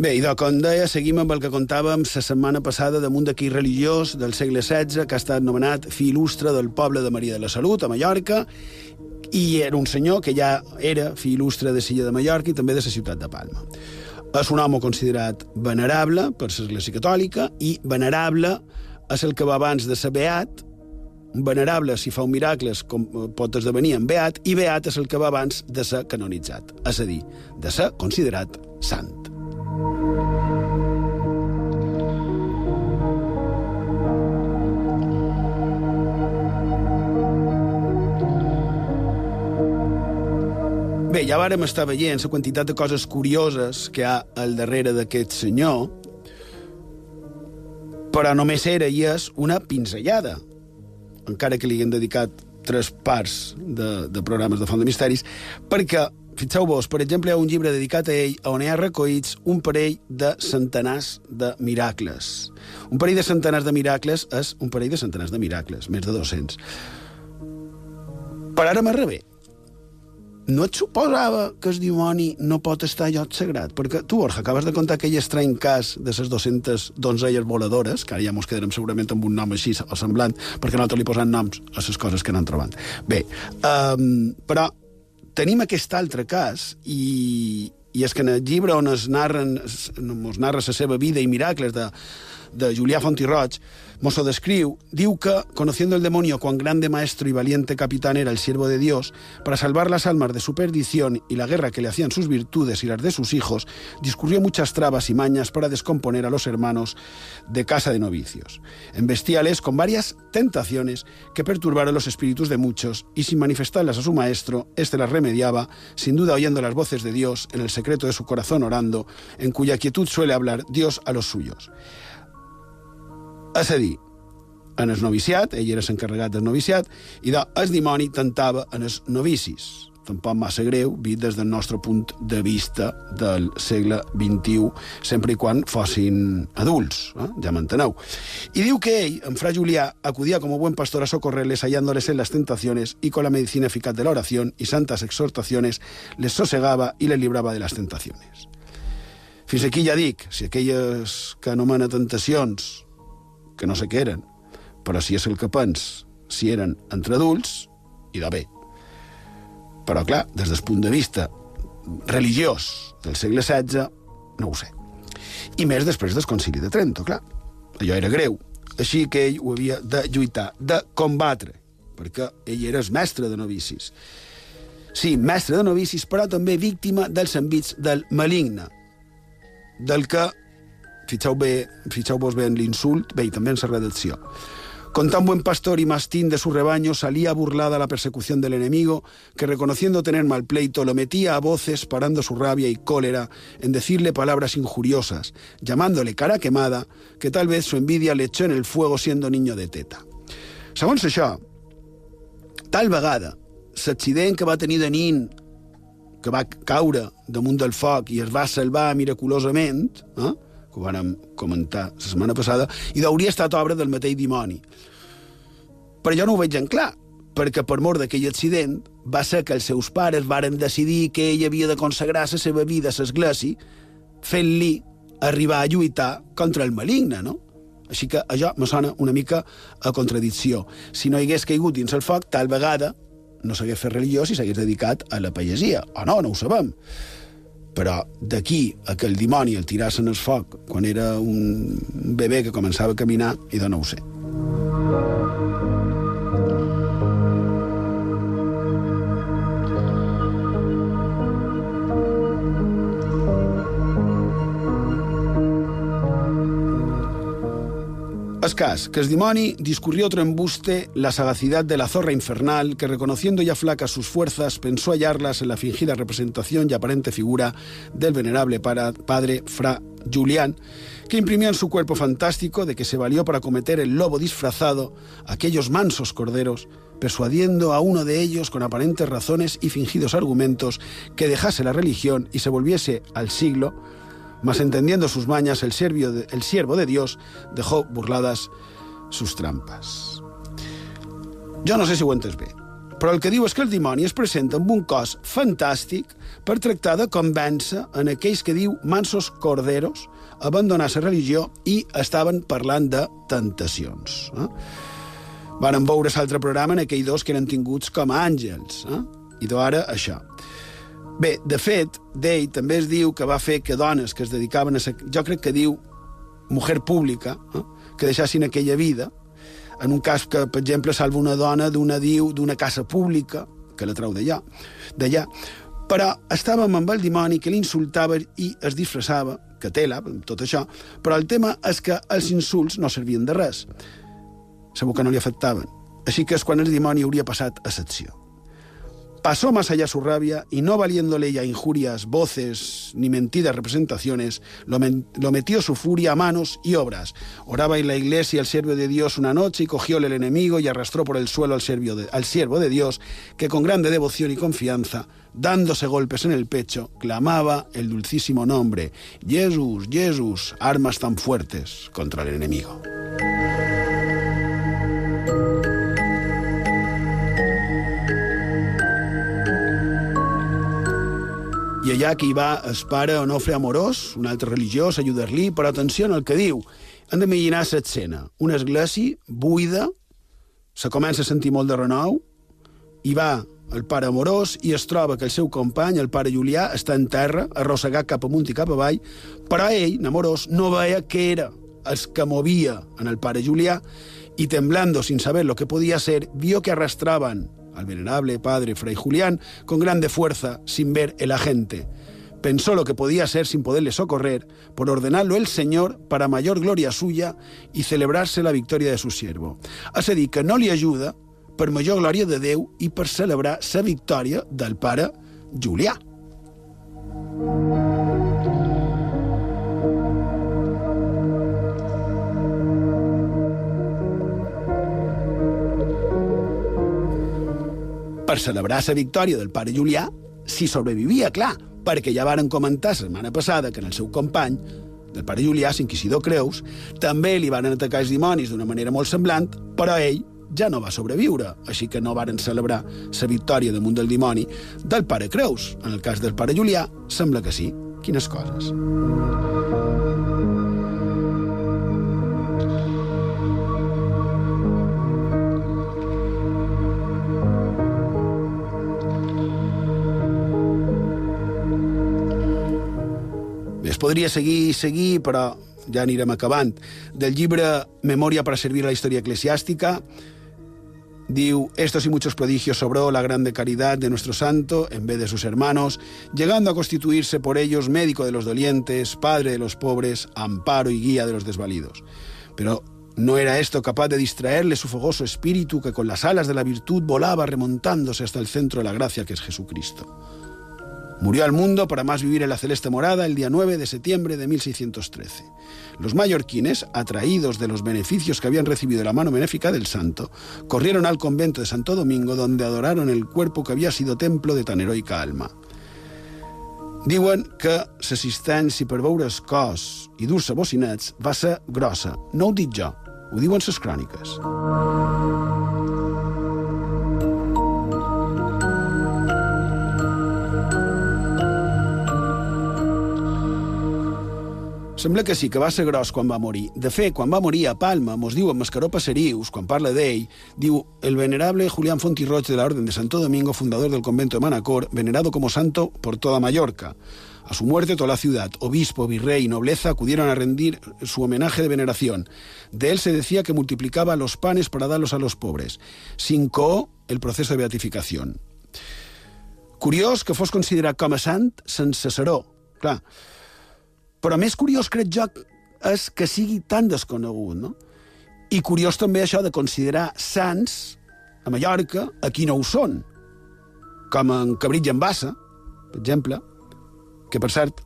Bé, i com deia, seguim amb el que contàvem la setmana passada damunt d'aquí religiós del segle XVI, que ha estat nomenat fi il·lustre del poble de Maria de la Salut, a Mallorca, i era un senyor que ja era fi il·lustre de Silla de Mallorca i també de la ciutat de Palma. És un home considerat venerable per l'Església Catòlica i venerable és el que va abans de ser beat, venerable si fa un miracles com pot esdevenir en beat, i beat és el que va abans de ser canonitzat, és a dir, de ser considerat sant. Bé, ja vàrem estar veient la quantitat de coses curioses que hi ha al darrere d'aquest senyor, però només era i és una pinzellada, encara que li haguem dedicat tres parts de, de programes de Font de Misteris, perquè fixeu-vos, per exemple, hi ha un llibre dedicat a ell on hi ha recollits un parell de centenars de miracles. Un parell de centenars de miracles és un parell de centenars de miracles, més de 200. Però ara m'arrebé. No et suposava que el dimoni no pot estar a lloc sagrat? Perquè tu, Borja, acabes de contar aquell estrany cas de les 200 donzelles voladores, que ara ja mos quedarem segurament amb un nom així o semblant, perquè nosaltres li posem noms a les coses que anem trobant. Bé, um, però tenim aquest altre cas i, i és que en el llibre on es narren, es, es narra la seva vida i miracles de, de Julià Font i Roig, Mosso descriu, diu que, conociendo el demonio cuán grande maestro y valiente capitán era el siervo de Dios, para salvar las almas de su perdición y la guerra que le hacían sus virtudes y las de sus hijos, discurrió muchas trabas y mañas para descomponer a los hermanos de casa de novicios. Embestíales con varias tentaciones que perturbaron los espíritus de muchos, y sin manifestarlas a su maestro, éste las remediaba, sin duda oyendo las voces de Dios en el secreto de su corazón orando, en cuya quietud suele hablar Dios a los suyos. És a dir, en el noviciat, ell era l'encarregat del noviciat, i de, el dimoni tentava en els novicis. Tampoc massa greu, vist des del nostre punt de vista del segle XXI, sempre i quan fossin adults, eh? ja m'enteneu. I diu que ell, en fra Julià, acudia como buen pastor a socorrerles hallándoles en las tentaciones y con la medicina eficaz de la y santas exhortaciones les sosegaba y les libraba de las tentaciones. Fins aquí ja dic, si aquelles que anomena tentacions que no sé què eren, però si és el que pens, si eren entre adults, i de bé. Però, clar, des del punt de vista religiós del segle XVI, no ho sé. I més després del concili de Trento, clar. Allò era greu. Així que ell ho havia de lluitar, de combatre, perquè ell era el mestre de novicis. Sí, mestre de novicis, però també víctima dels envits del maligne, del que fixeu bé, fixeu-vos bé en l'insult, bé, i també en la redacció. Con tan buen pastor y mastín de su rebaño salía burlada la persecución del enemigo, que reconociendo tener mal pleito lo metía a voces, parando su rabia y cólera en decirle palabras injuriosas, llamándole cara quemada, que tal vez su envidia le echó en el fuego siendo niño de teta. Segons això, tal vegada, l'accident que va tenir de nin, que va caure damunt del foc i es va salvar miraculosament, eh? Que ho vam comentar la setmana passada, i hauria estat obra del mateix dimoni. Però jo no ho veig en clar, perquè per mort d'aquell accident va ser que els seus pares varen decidir que ell havia de consagrar la seva vida a l'església, fent-li arribar a lluitar contra el maligne, no? Així que això me sona una mica a contradicció. Si no hagués caigut dins el foc, tal vegada no s'hagués fet religiós i s'hagués dedicat a la pagesia. O no, no ho sabem però d'aquí a que el dimoni el tiràs en el foc quan era un bebè que començava a caminar, i de no ho sé. Es cas, que el dimoni discurrió otro embuste la sagacidad de la zorra infernal que, reconociendo ya flacas sus fuerzas, pensó hallarlas en la fingida representación y aparente figura del venerable padre Fra Julián, que imprimió en su cuerpo fantástico de que se valió para cometer el lobo disfrazado aquellos mansos corderos, persuadiendo a uno de ellos con aparentes razones y fingidos argumentos que dejase la religión y se volviese al siglo, mas entendiendo sus mañas, el, de, el siervo de Dios dejó burladas sus trampas. Jo no sé si ho entes bé, però el que diu és que el dimoni es presenta amb un cos fantàstic per tractar de convèncer en aquells que diu mansos corderos abandonar la religió i estaven parlant de tentacions. Eh? Varen veure l'altre programa en aquells dos que eren tinguts com a àngels. Eh? I d'ara això. Bé, de fet, d'ell també es diu que va fer que dones que es dedicaven a... Ser, jo crec que diu mujer pública, eh? que deixassin aquella vida, en un cas que, per exemple, salva una dona d'una diu d'una casa pública, que la trau d'allà, d'allà, però estàvem amb el dimoni que l'insultava i es disfressava, que tela, tot això, però el tema és que els insults no servien de res. Segur que no li afectaven. Així que és quan el dimoni hauria passat a secció. Pasó más allá su rabia y no valiéndole ya injurias, voces ni mentidas representaciones, lo, metió su furia a manos y obras. Oraba en la iglesia el siervo de Dios una noche y cogióle el enemigo y arrastró por el suelo al, al siervo de Dios, que con grande devoción y confianza, dándose golpes en el pecho, clamaba el dulcísimo nombre, Jesús, Jesús, armas tan fuertes contra el enemigo. I allà que hi va el pare Onofre Amorós, un altre religiós, ajudar-li, però atenció al que diu. Han d'imaginar l'escena. Una església buida, se comença a sentir molt de renou, i va el pare Amorós i es troba que el seu company, el pare Julià, està en terra, arrossegat cap amunt i cap avall, però ell, Amorós, no veia què era els que movia en el pare Julià i temblando sin saber lo que podía ser, vio que arrastraban al venerable padre Fray Julián con grande fuerza sin ver el agente. Pensó lo que podía ser sin poderle socorrer, por ordenarlo el Señor para mayor gloria suya y celebrarse la victoria de su siervo. Hace dir que no li ajuda per major glòria de Déu i per celebrar la victòria del pare Julià. Per celebrar la victòria del pare Julià, si sobrevivia, clar, perquè ja varen comentar la setmana passada que en el seu company, del pare Julià, l'inquisidor Creus, també li van atacar els dimonis d'una manera molt semblant, però ell ja no va sobreviure, així que no varen celebrar la victòria damunt del dimoni del pare Creus. En el cas del pare Julià, sembla que sí. Quines coses. Es podria seguir i seguir, però ja anirem acabant. Del llibre Memòria para servir a la història eclesiàstica, diu, estos y muchos prodigios sobró la grande caridad de nuestro santo en vez de sus hermanos, llegando a constituirse por ellos médico de los dolientes, padre de los pobres, amparo y guía de los desvalidos. Pero no era esto capaz de distraerle su fogoso espíritu que con las alas de la virtud volaba remontándose hasta el centro de la gracia que es Jesucristo. Murió al mundo para más vivir en la celeste morada el día 9 de septiembre de 1613. Los mallorquines, atraídos de los beneficios que habían recibido de la mano benéfica del santo, corrieron al convento de Santo Domingo donde adoraron el cuerpo que había sido templo de tan heroica alma. Diuen que l'assistència per veure el cos i dur-se bocinets va ser grossa. No ho dic jo, ho diuen les cròniques. Sembla que sí, que va ser gros quan va morir. De fet, quan va morir a Palma, mos diu en Mascaró Passerius, quan parla d'ell, diu el venerable Julián Fontirroig de la Orden de Santo Domingo, fundador del convento de Manacor, venerado como santo por toda Mallorca. A su muerte, toda la ciudad, obispo, virrey y nobleza acudieron a rendir su homenaje de veneración. De él se decía que multiplicaba los panes para darlos a los pobres. Cinco, el proceso de beatificación. Curiós que fos considerat com a sant sense seró. Clar, però més curiós, crec jo, és que sigui tan desconegut, no? I curiós també això de considerar sants a Mallorca a qui no ho són, com en Cabrit i en Bassa, per exemple, que, per cert,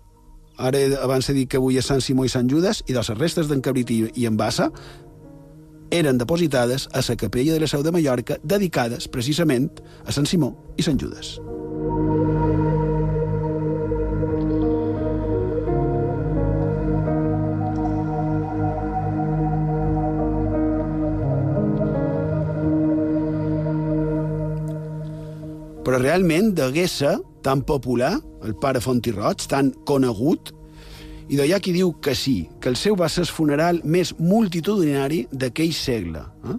ara abans he dit que avui és Sant Simó i Sant Judes, i de les restes d'en Cabrit i, i en Bassa eren depositades a la capella de la Seu de Mallorca, dedicades precisament a Sant Simó i Sant Judes. Però realment degué ser tan popular, el pare Fontirroig, tan conegut, i d'allà qui diu que sí, que el seu va ser el funeral més multitudinari d'aquell segle. Eh?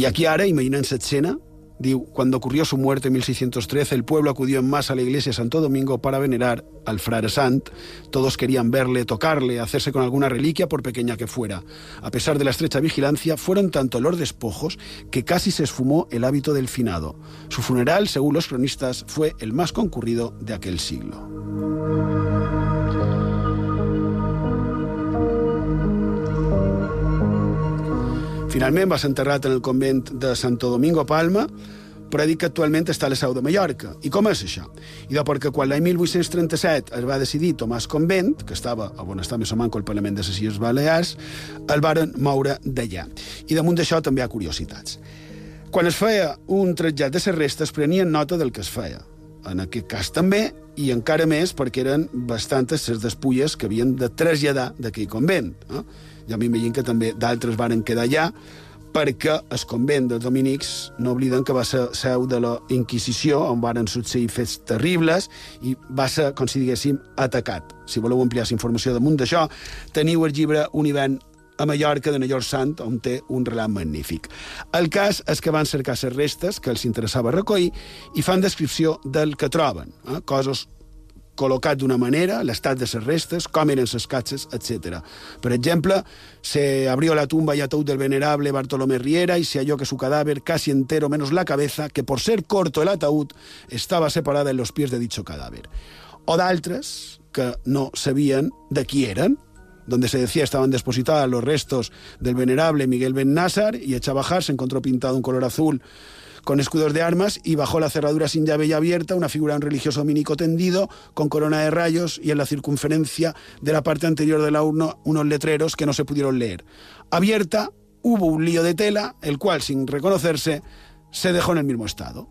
I aquí ara, imaginen l'escena, cuando ocurrió su muerte en 1613, el pueblo acudió en masa a la iglesia de Santo Domingo para venerar al frare Sant. Todos querían verle, tocarle, hacerse con alguna reliquia, por pequeña que fuera. A pesar de la estrecha vigilancia, fueron tanto los despojos que casi se esfumó el hábito del finado. Su funeral, según los cronistas, fue el más concurrido de aquel siglo. Finalment va ser enterrat en el convent de Santo Domingo Palma, però dic que actualment està a la seu de Mallorca. I com és això? I de perquè quan l'any 1837 es va decidir Tomàs Convent, que estava on està més o manco el Parlament de les Illes Balears, el varen moure d'allà. I damunt d'això també hi ha curiositats. Quan es feia un trasllat de les restes, prenien nota del que es feia. En aquest cas també, i encara més perquè eren bastantes les despulles que havien de traslladar d'aquell convent. Eh? Ja m'imagino que també d'altres varen quedar allà, perquè el convent dels dominics no obliden que va ser seu de la Inquisició, on varen succeir fets terribles, i va ser, com si diguéssim, atacat. Si voleu ampliar la informació damunt d'això, teniu el llibre Un hivern a Mallorca de Nallor Sant, on té un relat magnífic. El cas és que van cercar les restes que els interessava recollir i fan descripció del que troben, eh? coses col·locat d'una manera, l'estat de les restes, com eren les catxes, etc. Per exemple, se abrió la tumba y ataúd del venerable Bartolomé Riera y se halló que su cadáver, casi entero menos la cabeza, que por ser corto el ataúd, estaba separada en los pies de dicho cadáver. O d'altres que no sabien de qui eren, donde se decía estaban depositados los restos del venerable Miguel Ben Názar y hecha bajar se encontró pintado un color azul con escudos de armas y bajo la cerradura sin llave y abierta una figura de un religioso dominico tendido con corona de rayos y en la circunferencia de la parte anterior de la urna unos letreros que no se pudieron leer. Abierta hubo un lío de tela, el cual, sin reconocerse, se dejó en el mismo estado.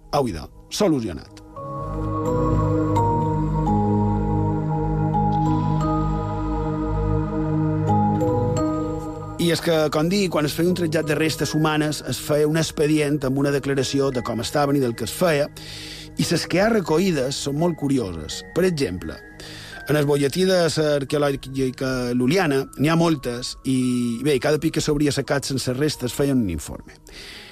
Solucionat. I és que, com dic, quan es feia un trasllat de restes humanes, es feia un expedient amb una declaració de com estaven i del que es feia, i les que ha recollides són molt curioses. Per exemple, en el bolletí de l'arqueològica luliana n'hi ha moltes i, bé, cada pic que s'hauria sacat sense restes feien un informe.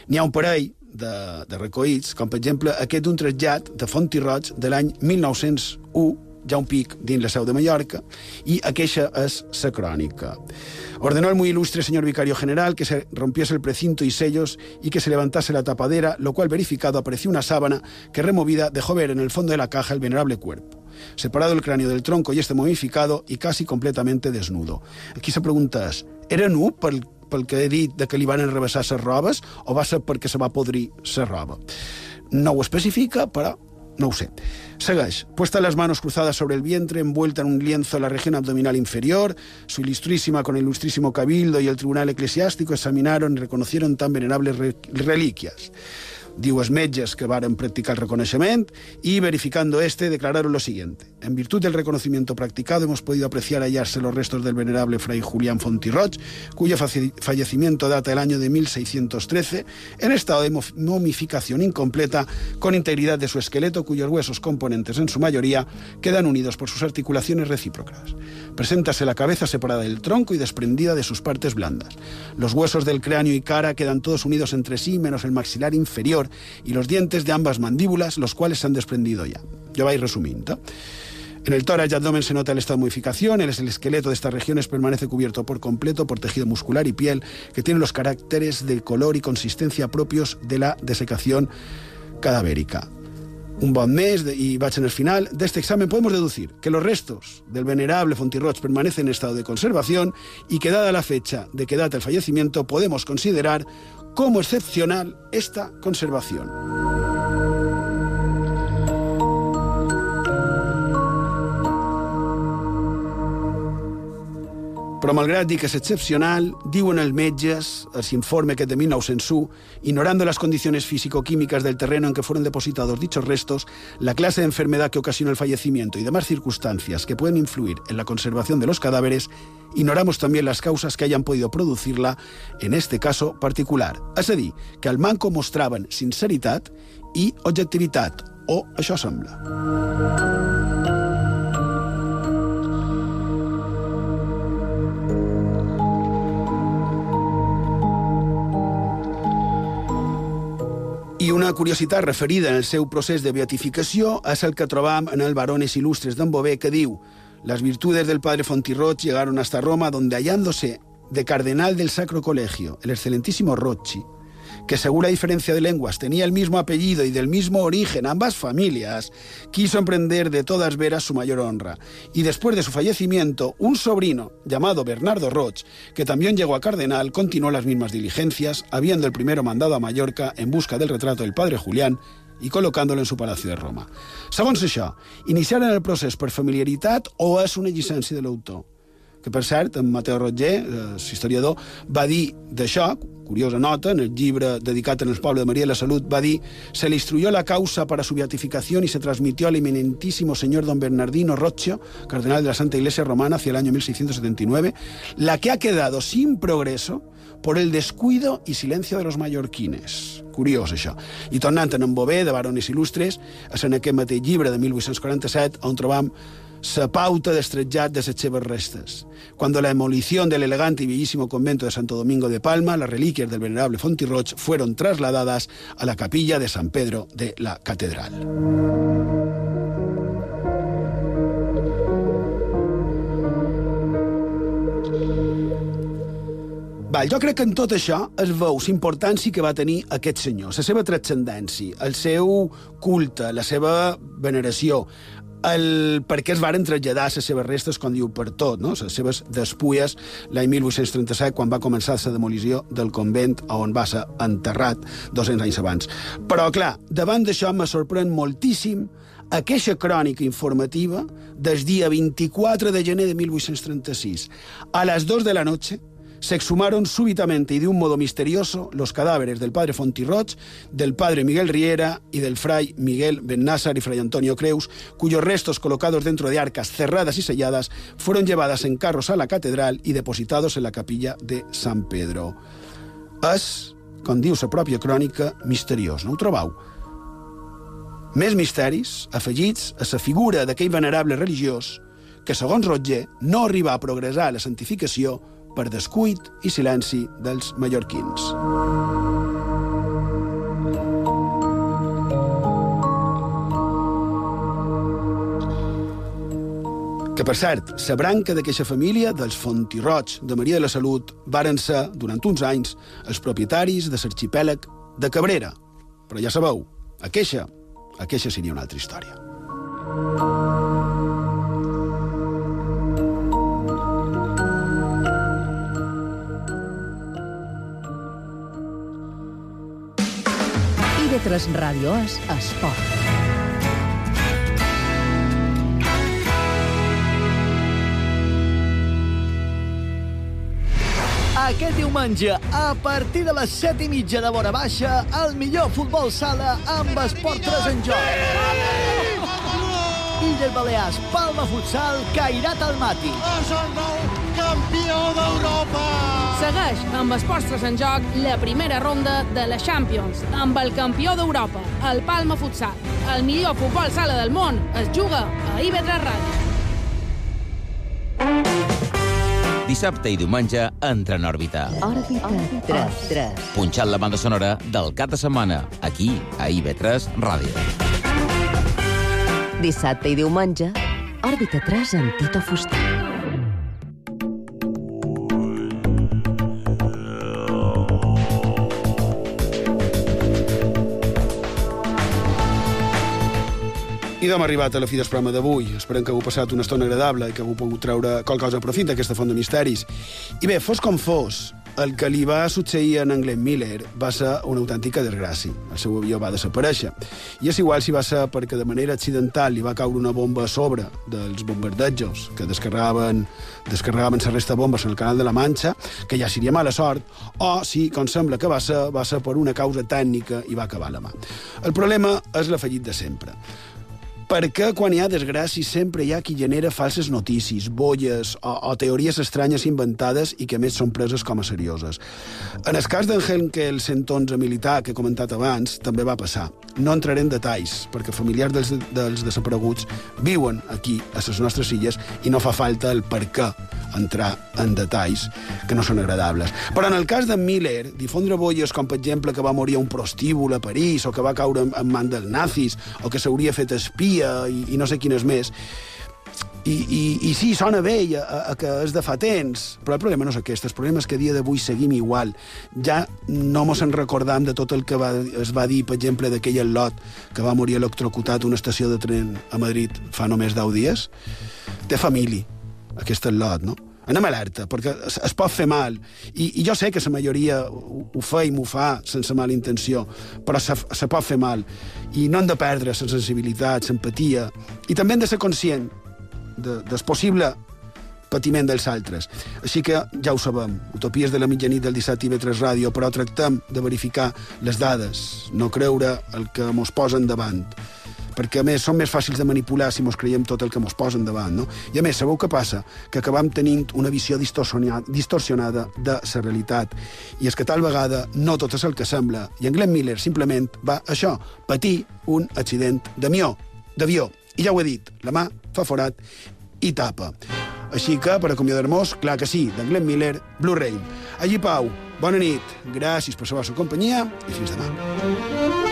N'hi ha un parell de, de recollits, com per exemple aquest d'un trasllat de Fontirroig de l'any 1901, ja un pic dins la seu de Mallorca, i aquesta és la crònica. Ordenó el muy ilustre señor vicario general que se rompiese el precinto y sellos y que se levantase la tapadera, lo cual verificado apareció una sábana que removida dejó ver en el fondo de la caja el venerable cuerpo separado el cráneo del tronco y este momificado y casi completamente desnudo. Aquí se pregunta, era nu pel, pel que he dit de que li van enrevessar les robes o va ser perquè se va podrir la roba? No ho especifica, però no ho sé. Puesta las manos cruzadas sobre el vientre, envuelta en un lienzo la región abdominal inferior, su ilustrísima con el ilustrísimo cabildo y el tribunal eclesiástico examinaron y reconocieron tan venerables re reliquias. Diu els metges que varen practicar el reconocimiento y, verificando este, declararon lo siguiente. En virtud del reconocimiento practicado, hemos podido apreciar hallarse los restos del venerable fray Julián Fontirroch, cuyo fallecimiento data del año de 1613, en estado de momificación incompleta, con integridad de su esqueleto, cuyos huesos componentes, en su mayoría, quedan unidos por sus articulaciones recíprocas. Preséntase la cabeza separada del tronco y desprendida de sus partes blandas. Los huesos del cráneo y cara quedan todos unidos entre sí, menos el maxilar inferior y los dientes de ambas mandíbulas, los cuales se han desprendido ya. Yo vais resumiendo. En el tórax y abdomen se nota el estado de modificación, el, el esqueleto de estas regiones permanece cubierto por completo por tejido muscular y piel que tienen los caracteres de color y consistencia propios de la desecación cadavérica. Un bon mes y vaig en el final de este examen podemos deducir que los restos del venerable Fontirroch permanecen en estado de conservación y que dada la fecha de que data el fallecimiento podemos considerar como excepcional esta conservación. Però malgrat dir que és excepcional, diuen els metges, el informe que de 1901, ignorando las condiciones físico-químicas del terreno en que fueron depositados dichos restos, la clase de enfermedad que ocasiona el fallecimiento y demás circunstancias que pueden influir en la conservación de los cadáveres, ignoramos también las causas que hayan podido producirla en este caso particular. És a dir, que al manco mostraven sinceritat i objectivitat, o això sembla. I una curiositat referida el seu procés de beatificació és el que trobam en el Barones Ilustres d'en Bové, que diu Las virtudes del padre Fontirroch llegaron hasta Roma, donde hallándose de cardenal del Sacro Colegio, el excelentísimo Rocci, que según la diferencia de lenguas tenía el mismo apellido y del mismo origen ambas familias, quiso emprender de todas veras su mayor honra. Y después de su fallecimiento, un sobrino llamado Bernardo Roch, que también llegó a cardenal, continuó las mismas diligencias, habiendo el primero mandado a Mallorca en busca del retrato del padre Julián i col·locant-lo en su palacio de Roma. Segons això, iniciaren el procés per familiaritat o és una llicència de l'autor? Que, per cert, en Mateo Roger, eh, historiador, va dir d'això, curiosa nota, en el llibre dedicat en el poble de María de la Salud, va dir se le instruyó la causa para su beatificación y se transmitió al eminentísimo señor don Bernardino Roccio, cardenal de la Santa Iglesia Romana, hacia el año 1679, la que ha quedado sin progreso por el descuido y silencio de los mallorquines. Curiós, això. I tornant en Bové, de Barones Il·lustres, és en aquest mateix llibre de 1847 on trobam la pauta d'estretjat de les seves restes. Cuando la demolición del elegante y bellísimo convento de Santo Domingo de Palma, las reliquias del venerable Fontirroch fueron trasladadas a la capilla de San Pedro de la Catedral. Val, jo crec que en tot això es veu la importància que va tenir aquest senyor, la seva transcendència, el seu culte, la seva veneració, el per què es varen traslladar les seves restes, com diu per tot, no? les seves despulles, l'any 1837, quan va començar la demolició del convent on va ser enterrat 200 anys abans. Però, clar, davant d'això me sorprèn moltíssim aquesta crònica informativa del dia 24 de gener de 1836. A les 2 de la noche, se exhumaron súbitamente y de un modo misterioso los cadáveres del padre Fontirroch, del padre Miguel Riera y del fray Miguel Bennásar y fray Antonio Creus, cuyos restos colocados dentro de arcas cerradas y selladas fueron llevadas en carros a la catedral y depositados en la capilla de San Pedro. És, com diu la pròpia crònica, misteriós, no ho trobau? Més misteris afegits a la figura d'aquell venerable religiós que, segons Roger, no arriba a progressar a la santificació per descuit i silenci dels mallorquins. Que, per cert, la branca d'aquesta família, dels Fontirroig de Maria de la Salut, varen ser, durant uns anys, els propietaris de l'arxipèlag de Cabrera. Però ja sabeu, aquesta, aquesta seria una altra història. TV3 Ràdio és Esport. Aquest diumenge, a partir de les 7 i mitja de vora baixa, el millor futbol sala amb Esport 3 en joc. Illes Balears, Palma Futsal, Cairat al Mati. Campió d'Europa! Segueix amb Esports 3 en joc la primera ronda de la Champions amb el campió d'Europa, el Palma Futsal. El millor futbol sala del món es juga a IB3 Ràdio. Dissabte i diumenge entra en òrbita. Òrbita 3. 3. Punxant la banda sonora del cap de setmana, aquí, a IB3 Ràdio. Dissabte i diumenge, Òrbita 3 amb Tito Fuster. Doncs hem arribat a la fi del programa d'avui. Esperem que hagueu passat una estona agradable i que hagueu pogut treure qualque cosa a profit d'aquesta font de misteris. I bé, fos com fos, el que li va succeir en Glenn Miller va ser una autèntica desgràcia. El seu avió va desaparèixer. I és igual si va ser perquè de manera accidental li va caure una bomba a sobre dels bombardejos que descarregaven, descarregaven la resta de bombes en el canal de la Manxa, que ja seria mala sort, o si, com sembla que va ser, va ser per una causa tècnica i va acabar la mà. El problema és l'afegit de sempre perquè quan hi ha desgràcies sempre hi ha qui genera falses notícies, bolles o, o teories estranyes inventades i que més són preses com a serioses. En el cas d'en Henkel 111 militar que he comentat abans, també va passar. No entraré en detalls, perquè familiars dels, dels desapareguts viuen aquí, a les nostres illes, i no fa falta el per què entrar en detalls que no són agradables. Però en el cas d'en Miller, difondre bolles com, per exemple, que va morir a un prostíbul a París o que va caure en, en mans dels nazis o que s'hauria fet espia i, i no sé quines més, I, i, i sí, sona bé a, a, a que és de fa temps, però el problema no és aquest, el problema és que a dia d'avui seguim igual. Ja no mos en recordam de tot el que va, es va dir, per exemple, d'aquell lot que va morir electrocutat a una estació de tren a Madrid fa només 10 dies. Té família, aquest lot, no? Anem alerta, perquè es, es pot fer mal. I, I jo sé que la majoria ho, ho fa i m'ho fa sense mala intenció, però se, se pot fer mal. I no hem de perdre la sensibilitat, l'empatia, i també hem de ser conscient de, del possible patiment dels altres. Així que ja ho sabem, utopies de la mitjanit del 17 i 3 Ràdio, però tractem de verificar les dades, no creure el que mos posen davant perquè a més són més fàcils de manipular si mos creiem tot el que mos posen davant, no? I a més, sabeu què passa? Que acabam tenint una visió distorsionada de la realitat. I és que tal vegada no tot és el que sembla. I en Glenn Miller simplement va això, patir un accident d'avió, d'avió. I ja ho he dit, la mà fa forat i tapa. Així que, per acomiadar-nos, clar que sí, d'en Glenn Miller, Blue Rain. Allí, Pau, bona nit, gràcies per la vostra companyia i fins demà.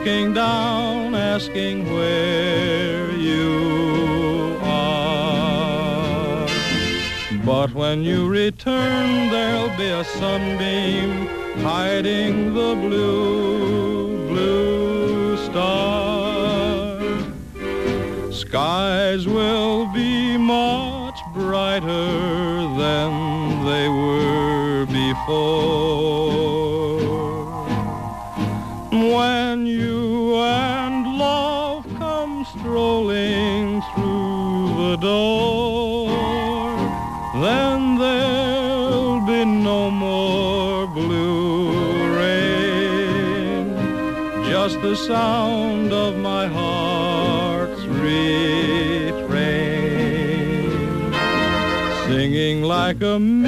Looking down, asking where you are. But when you return, there'll be a sunbeam hiding the blue, blue star. Skies will like a